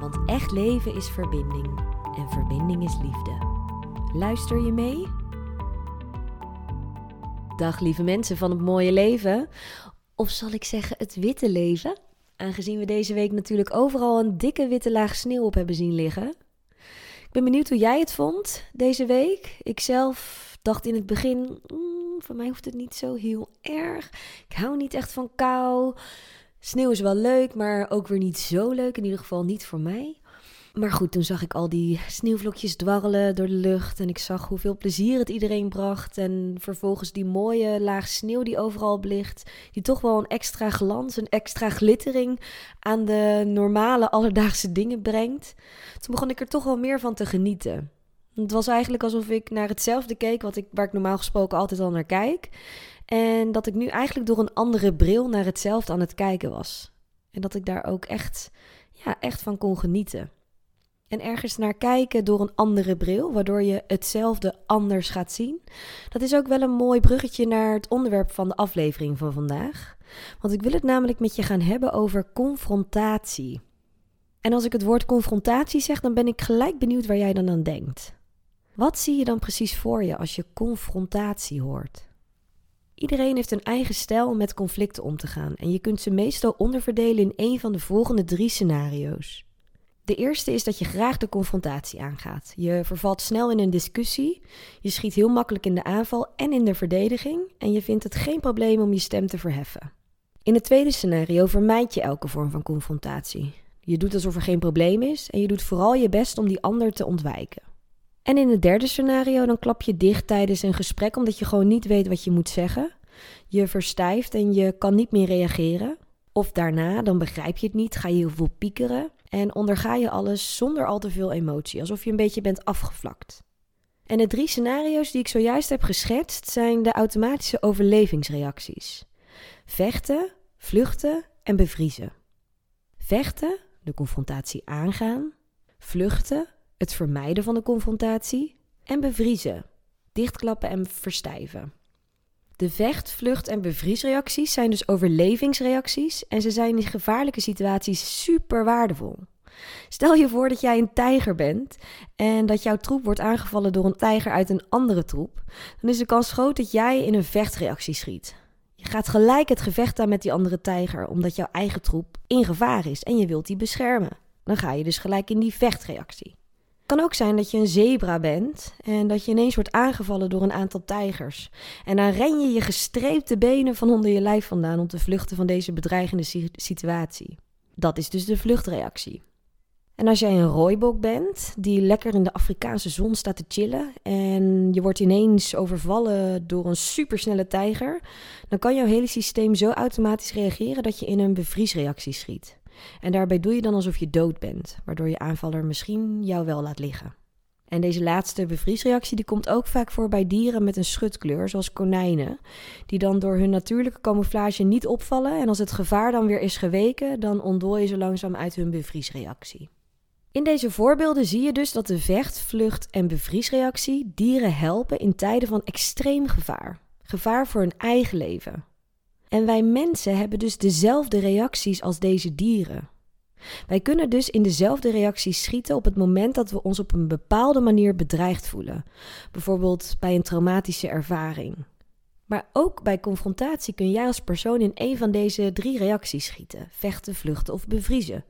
Want echt leven is verbinding en verbinding is liefde. Luister je mee? Dag lieve mensen van het mooie leven. Of zal ik zeggen het witte leven? Aangezien we deze week natuurlijk overal een dikke witte laag sneeuw op hebben zien liggen. Ik ben benieuwd hoe jij het vond deze week. Ik zelf dacht in het begin, mm, voor mij hoeft het niet zo heel erg. Ik hou niet echt van kou. Sneeuw is wel leuk, maar ook weer niet zo leuk. In ieder geval niet voor mij. Maar goed, toen zag ik al die sneeuwvlokjes dwarrelen door de lucht. En ik zag hoeveel plezier het iedereen bracht. En vervolgens die mooie laag sneeuw die overal ligt. Die toch wel een extra glans, een extra glittering aan de normale alledaagse dingen brengt. Toen begon ik er toch wel meer van te genieten. Het was eigenlijk alsof ik naar hetzelfde keek wat ik, waar ik normaal gesproken altijd al naar kijk. En dat ik nu eigenlijk door een andere bril naar hetzelfde aan het kijken was. En dat ik daar ook echt, ja, echt van kon genieten. En ergens naar kijken door een andere bril, waardoor je hetzelfde anders gaat zien. Dat is ook wel een mooi bruggetje naar het onderwerp van de aflevering van vandaag. Want ik wil het namelijk met je gaan hebben over confrontatie. En als ik het woord confrontatie zeg, dan ben ik gelijk benieuwd waar jij dan aan denkt. Wat zie je dan precies voor je als je confrontatie hoort? Iedereen heeft een eigen stijl om met conflicten om te gaan en je kunt ze meestal onderverdelen in een van de volgende drie scenario's. De eerste is dat je graag de confrontatie aangaat. Je vervalt snel in een discussie, je schiet heel makkelijk in de aanval en in de verdediging en je vindt het geen probleem om je stem te verheffen. In het tweede scenario vermijd je elke vorm van confrontatie. Je doet alsof er geen probleem is en je doet vooral je best om die ander te ontwijken. En in het derde scenario, dan klap je dicht tijdens een gesprek omdat je gewoon niet weet wat je moet zeggen. Je verstijft en je kan niet meer reageren. Of daarna, dan begrijp je het niet, ga je heel veel piekeren en onderga je alles zonder al te veel emotie, alsof je een beetje bent afgevlakt. En de drie scenario's die ik zojuist heb geschetst zijn de automatische overlevingsreacties: vechten, vluchten en bevriezen. Vechten, de confrontatie aangaan, vluchten, het vermijden van de confrontatie en bevriezen, dichtklappen en verstijven. De vecht, vlucht en bevriesreacties zijn dus overlevingsreacties en ze zijn in gevaarlijke situaties super waardevol. Stel je voor dat jij een tijger bent en dat jouw troep wordt aangevallen door een tijger uit een andere troep, dan is de kans groot dat jij in een vechtreactie schiet. Je gaat gelijk het gevecht aan met die andere tijger omdat jouw eigen troep in gevaar is en je wilt die beschermen. Dan ga je dus gelijk in die vechtreactie. Kan ook zijn dat je een zebra bent en dat je ineens wordt aangevallen door een aantal tijgers. En dan ren je je gestreepte benen van onder je lijf vandaan om te vluchten van deze bedreigende situatie. Dat is dus de vluchtreactie. En als jij een rooibok bent die lekker in de Afrikaanse zon staat te chillen en je wordt ineens overvallen door een supersnelle tijger, dan kan jouw hele systeem zo automatisch reageren dat je in een bevriesreactie schiet. En daarbij doe je dan alsof je dood bent, waardoor je aanvaller misschien jou wel laat liggen. En deze laatste bevriesreactie die komt ook vaak voor bij dieren met een schutkleur, zoals konijnen, die dan door hun natuurlijke camouflage niet opvallen en als het gevaar dan weer is geweken, dan ontdooien ze langzaam uit hun bevriesreactie. In deze voorbeelden zie je dus dat de vecht, vlucht en bevriesreactie dieren helpen in tijden van extreem gevaar. Gevaar voor hun eigen leven. En wij mensen hebben dus dezelfde reacties als deze dieren. Wij kunnen dus in dezelfde reacties schieten op het moment dat we ons op een bepaalde manier bedreigd voelen, bijvoorbeeld bij een traumatische ervaring. Maar ook bij confrontatie kun jij als persoon in een van deze drie reacties schieten: vechten, vluchten of bevriezen,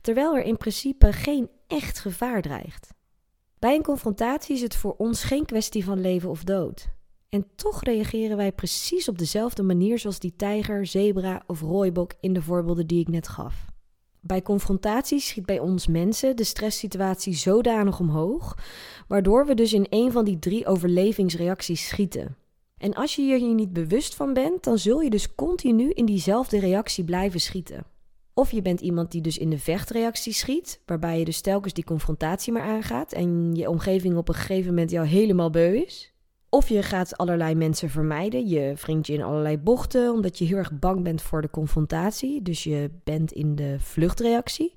terwijl er in principe geen echt gevaar dreigt. Bij een confrontatie is het voor ons geen kwestie van leven of dood. En toch reageren wij precies op dezelfde manier zoals die tijger, zebra of rooibok in de voorbeelden die ik net gaf. Bij confrontaties schiet bij ons mensen de stresssituatie zodanig omhoog, waardoor we dus in een van die drie overlevingsreacties schieten. En als je hier niet bewust van bent, dan zul je dus continu in diezelfde reactie blijven schieten. Of je bent iemand die dus in de vechtreactie schiet, waarbij je dus telkens die confrontatie maar aangaat en je omgeving op een gegeven moment jou helemaal beu is. Of je gaat allerlei mensen vermijden, je wringt je in allerlei bochten omdat je heel erg bang bent voor de confrontatie, dus je bent in de vluchtreactie.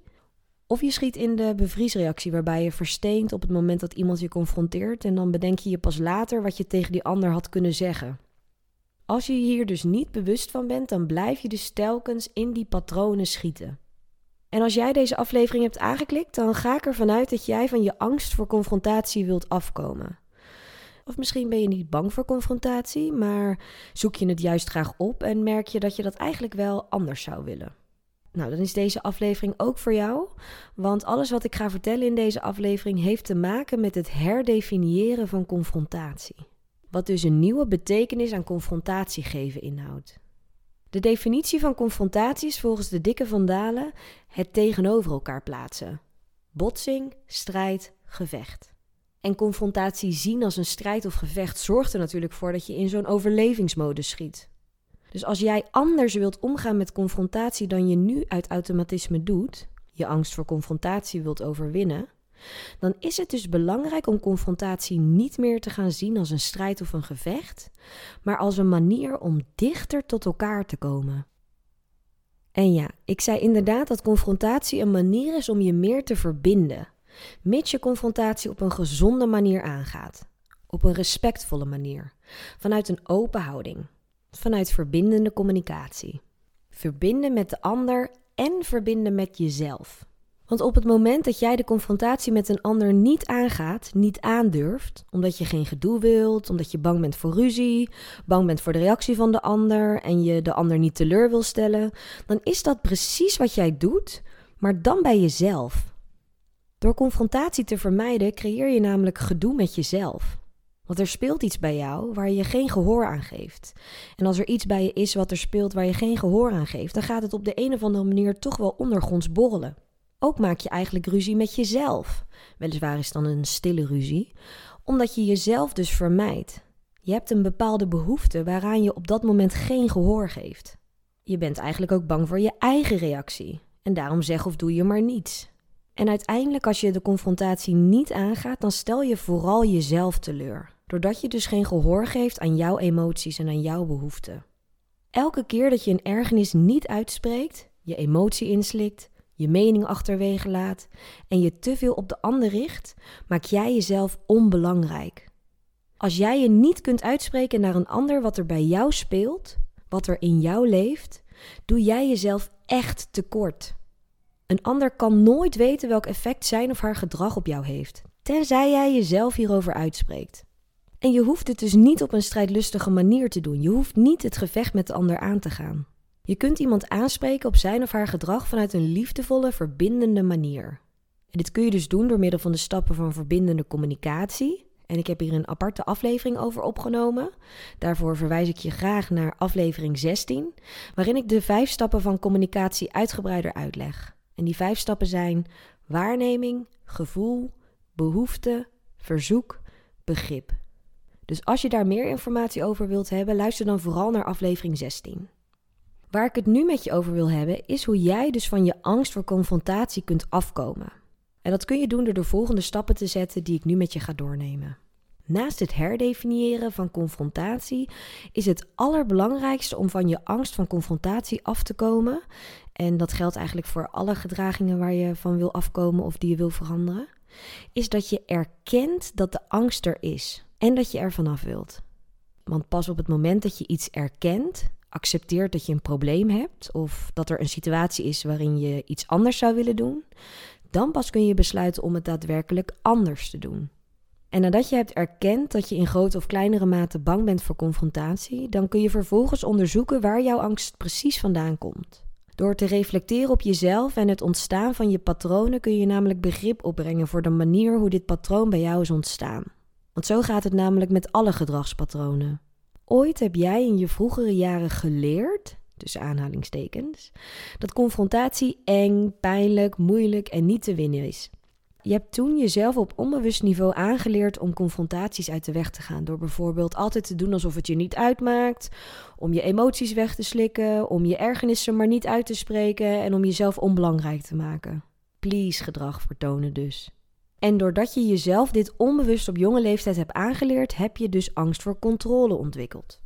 Of je schiet in de bevriesreactie, waarbij je versteent op het moment dat iemand je confronteert en dan bedenk je je pas later wat je tegen die ander had kunnen zeggen. Als je hier dus niet bewust van bent, dan blijf je dus telkens in die patronen schieten. En als jij deze aflevering hebt aangeklikt, dan ga ik ervan uit dat jij van je angst voor confrontatie wilt afkomen. Of misschien ben je niet bang voor confrontatie, maar zoek je het juist graag op en merk je dat je dat eigenlijk wel anders zou willen. Nou, dan is deze aflevering ook voor jou, want alles wat ik ga vertellen in deze aflevering heeft te maken met het herdefiniëren van confrontatie. Wat dus een nieuwe betekenis aan confrontatie geven inhoudt. De definitie van confrontatie is volgens de dikke van Dalen het tegenover elkaar plaatsen. Botsing, strijd, gevecht. En confrontatie zien als een strijd of gevecht zorgt er natuurlijk voor dat je in zo'n overlevingsmodus schiet. Dus als jij anders wilt omgaan met confrontatie dan je nu uit automatisme doet, je angst voor confrontatie wilt overwinnen, dan is het dus belangrijk om confrontatie niet meer te gaan zien als een strijd of een gevecht, maar als een manier om dichter tot elkaar te komen. En ja, ik zei inderdaad dat confrontatie een manier is om je meer te verbinden, mits je confrontatie op een gezonde manier aangaat, op een respectvolle manier, vanuit een open houding, vanuit verbindende communicatie. Verbinden met de ander en verbinden met jezelf. Want op het moment dat jij de confrontatie met een ander niet aangaat, niet aandurft, omdat je geen gedoe wilt, omdat je bang bent voor ruzie, bang bent voor de reactie van de ander en je de ander niet teleur wil stellen, dan is dat precies wat jij doet, maar dan bij jezelf. Door confrontatie te vermijden creëer je namelijk gedoe met jezelf. Want er speelt iets bij jou waar je geen gehoor aan geeft. En als er iets bij je is wat er speelt waar je geen gehoor aan geeft, dan gaat het op de een of andere manier toch wel ondergronds borrelen. Ook maak je eigenlijk ruzie met jezelf. Weliswaar is het dan een stille ruzie, omdat je jezelf dus vermijdt. Je hebt een bepaalde behoefte waaraan je op dat moment geen gehoor geeft. Je bent eigenlijk ook bang voor je eigen reactie. En daarom zeg of doe je maar niets. En uiteindelijk, als je de confrontatie niet aangaat, dan stel je vooral jezelf teleur. Doordat je dus geen gehoor geeft aan jouw emoties en aan jouw behoeften. Elke keer dat je een ergernis niet uitspreekt, je emotie inslikt, je mening achterwege laat en je te veel op de ander richt, maak jij jezelf onbelangrijk. Als jij je niet kunt uitspreken naar een ander wat er bij jou speelt, wat er in jou leeft, doe jij jezelf echt tekort. Een ander kan nooit weten welk effect zijn of haar gedrag op jou heeft, tenzij jij jezelf hierover uitspreekt. En je hoeft het dus niet op een strijdlustige manier te doen. Je hoeft niet het gevecht met de ander aan te gaan. Je kunt iemand aanspreken op zijn of haar gedrag vanuit een liefdevolle, verbindende manier. En dit kun je dus doen door middel van de stappen van verbindende communicatie. En ik heb hier een aparte aflevering over opgenomen. Daarvoor verwijs ik je graag naar aflevering 16, waarin ik de vijf stappen van communicatie uitgebreider uitleg. En die vijf stappen zijn waarneming, gevoel, behoefte, verzoek, begrip. Dus als je daar meer informatie over wilt hebben, luister dan vooral naar aflevering 16. Waar ik het nu met je over wil hebben, is hoe jij dus van je angst voor confrontatie kunt afkomen. En dat kun je doen door de volgende stappen te zetten die ik nu met je ga doornemen. Naast het herdefiniëren van confrontatie is het allerbelangrijkste om van je angst van confrontatie af te komen. En dat geldt eigenlijk voor alle gedragingen waar je van wil afkomen of die je wil veranderen. Is dat je erkent dat de angst er is en dat je er vanaf wilt. Want pas op het moment dat je iets erkent, accepteert dat je een probleem hebt of dat er een situatie is waarin je iets anders zou willen doen, dan pas kun je besluiten om het daadwerkelijk anders te doen. En nadat je hebt erkend dat je in grote of kleinere mate bang bent voor confrontatie, dan kun je vervolgens onderzoeken waar jouw angst precies vandaan komt. Door te reflecteren op jezelf en het ontstaan van je patronen kun je namelijk begrip opbrengen voor de manier hoe dit patroon bij jou is ontstaan. Want zo gaat het namelijk met alle gedragspatronen. Ooit heb jij in je vroegere jaren geleerd, tussen aanhalingstekens, dat confrontatie eng, pijnlijk, moeilijk en niet te winnen is. Je hebt toen jezelf op onbewust niveau aangeleerd om confrontaties uit de weg te gaan. Door bijvoorbeeld altijd te doen alsof het je niet uitmaakt, om je emoties weg te slikken, om je ergernissen maar niet uit te spreken en om jezelf onbelangrijk te maken. Please gedrag vertonen dus. En doordat je jezelf dit onbewust op jonge leeftijd hebt aangeleerd, heb je dus angst voor controle ontwikkeld.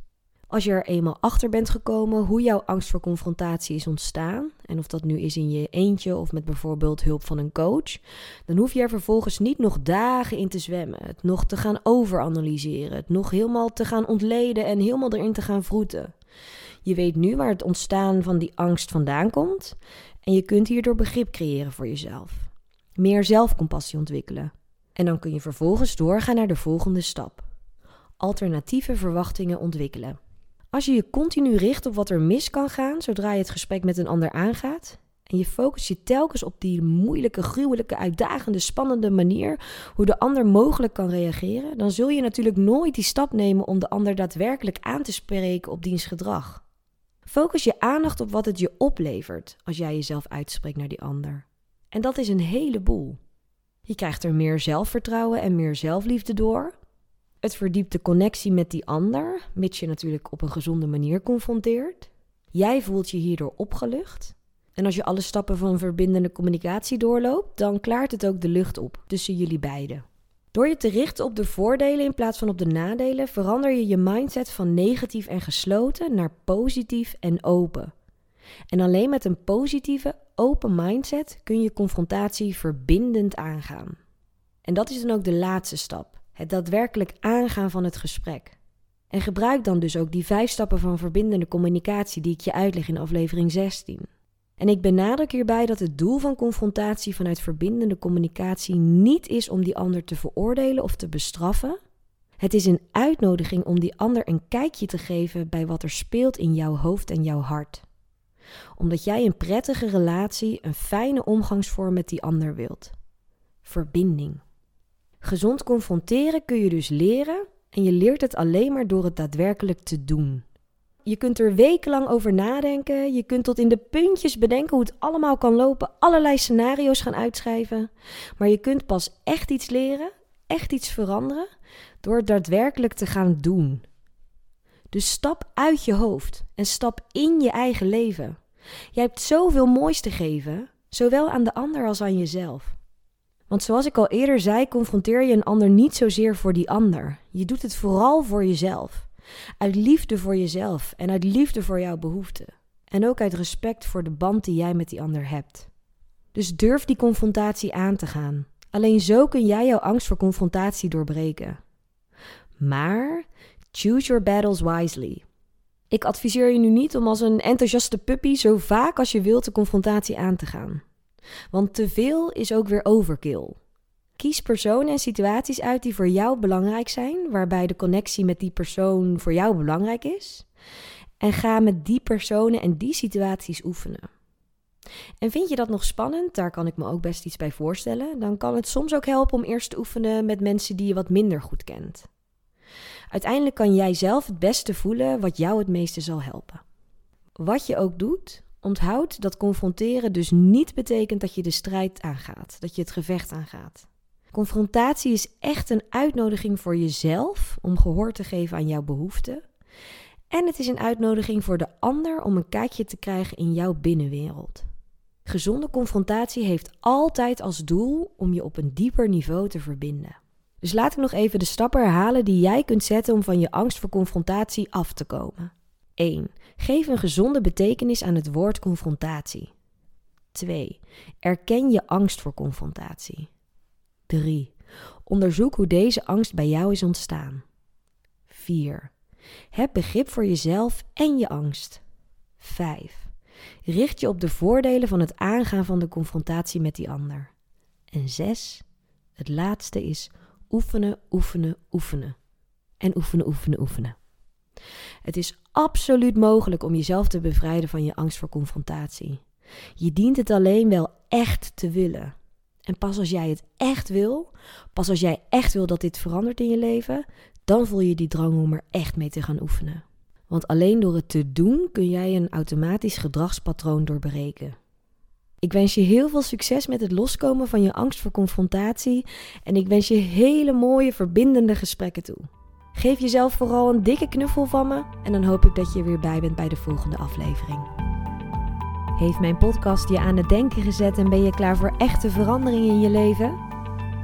Als je er eenmaal achter bent gekomen hoe jouw angst voor confrontatie is ontstaan, en of dat nu is in je eentje of met bijvoorbeeld hulp van een coach, dan hoef je er vervolgens niet nog dagen in te zwemmen, het nog te gaan overanalyseren, het nog helemaal te gaan ontleden en helemaal erin te gaan vroeten. Je weet nu waar het ontstaan van die angst vandaan komt en je kunt hierdoor begrip creëren voor jezelf. Meer zelfcompassie ontwikkelen. En dan kun je vervolgens doorgaan naar de volgende stap. Alternatieve verwachtingen ontwikkelen. Als je je continu richt op wat er mis kan gaan zodra je het gesprek met een ander aangaat, en je focust je telkens op die moeilijke, gruwelijke, uitdagende, spannende manier hoe de ander mogelijk kan reageren, dan zul je natuurlijk nooit die stap nemen om de ander daadwerkelijk aan te spreken op diens gedrag. Focus je aandacht op wat het je oplevert als jij jezelf uitspreekt naar die ander. En dat is een heleboel. Je krijgt er meer zelfvertrouwen en meer zelfliefde door. Het verdiept de connectie met die ander, mits je natuurlijk op een gezonde manier confronteert. Jij voelt je hierdoor opgelucht. En als je alle stappen van verbindende communicatie doorloopt, dan klaart het ook de lucht op tussen jullie beiden. Door je te richten op de voordelen in plaats van op de nadelen, verander je je mindset van negatief en gesloten naar positief en open. En alleen met een positieve, open mindset kun je confrontatie verbindend aangaan. En dat is dan ook de laatste stap: het daadwerkelijk aangaan van het gesprek. En gebruik dan dus ook die vijf stappen van verbindende communicatie die ik je uitleg in aflevering 16. En ik benadruk hierbij dat het doel van confrontatie vanuit verbindende communicatie niet is om die ander te veroordelen of te bestraffen. Het is een uitnodiging om die ander een kijkje te geven bij wat er speelt in jouw hoofd en jouw hart. Omdat jij een prettige relatie, een fijne omgangsvorm met die ander wilt. Verbinding. Gezond confronteren kun je dus leren en je leert het alleen maar door het daadwerkelijk te doen. Je kunt er wekenlang over nadenken. Je kunt tot in de puntjes bedenken hoe het allemaal kan lopen. Allerlei scenario's gaan uitschrijven. Maar je kunt pas echt iets leren, echt iets veranderen, door het daadwerkelijk te gaan doen. Dus stap uit je hoofd en stap in je eigen leven. Jij hebt zoveel moois te geven, zowel aan de ander als aan jezelf. Want zoals ik al eerder zei, confronteer je een ander niet zozeer voor die ander. Je doet het vooral voor jezelf. Uit liefde voor jezelf en uit liefde voor jouw behoeften. En ook uit respect voor de band die jij met die ander hebt. Dus durf die confrontatie aan te gaan. Alleen zo kun jij jouw angst voor confrontatie doorbreken. Maar choose your battles wisely. Ik adviseer je nu niet om als een enthousiaste puppy zo vaak als je wilt de confrontatie aan te gaan. Want te veel is ook weer overkill. Kies personen en situaties uit die voor jou belangrijk zijn, waarbij de connectie met die persoon voor jou belangrijk is. En ga met die personen en die situaties oefenen. En vind je dat nog spannend? Daar kan ik me ook best iets bij voorstellen. Dan kan het soms ook helpen om eerst te oefenen met mensen die je wat minder goed kent. Uiteindelijk kan jij zelf het beste voelen wat jou het meeste zal helpen. Wat je ook doet, onthoud dat confronteren dus niet betekent dat je de strijd aangaat, dat je het gevecht aangaat. Confrontatie is echt een uitnodiging voor jezelf om gehoor te geven aan jouw behoeften. En het is een uitnodiging voor de ander om een kijkje te krijgen in jouw binnenwereld. Gezonde confrontatie heeft altijd als doel om je op een dieper niveau te verbinden. Dus laat ik nog even de stappen herhalen die jij kunt zetten om van je angst voor confrontatie af te komen. 1. Geef een gezonde betekenis aan het woord confrontatie. 2. Erken je angst voor confrontatie. 3. Onderzoek hoe deze angst bij jou is ontstaan. 4. Heb begrip voor jezelf en je angst. 5. Richt je op de voordelen van het aangaan van de confrontatie met die ander. En 6. Het laatste is oefenen, oefenen, oefenen. En oefenen, oefenen, oefenen. Het is absoluut mogelijk om jezelf te bevrijden van je angst voor confrontatie. Je dient het alleen wel echt te willen. En pas als jij het echt wil, pas als jij echt wil dat dit verandert in je leven, dan voel je die drang om er echt mee te gaan oefenen. Want alleen door het te doen kun jij een automatisch gedragspatroon doorbreken. Ik wens je heel veel succes met het loskomen van je angst voor confrontatie en ik wens je hele mooie, verbindende gesprekken toe. Geef jezelf vooral een dikke knuffel van me en dan hoop ik dat je er weer bij bent bij de volgende aflevering. Heeft mijn podcast je aan het denken gezet en ben je klaar voor echte verandering in je leven?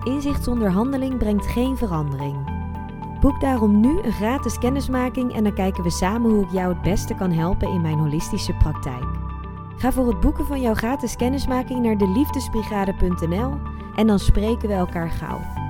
Inzicht zonder handeling brengt geen verandering. Boek daarom nu een gratis kennismaking en dan kijken we samen hoe ik jou het beste kan helpen in mijn holistische praktijk. Ga voor het boeken van jouw gratis kennismaking naar deliefdesbrigade.nl en dan spreken we elkaar gauw.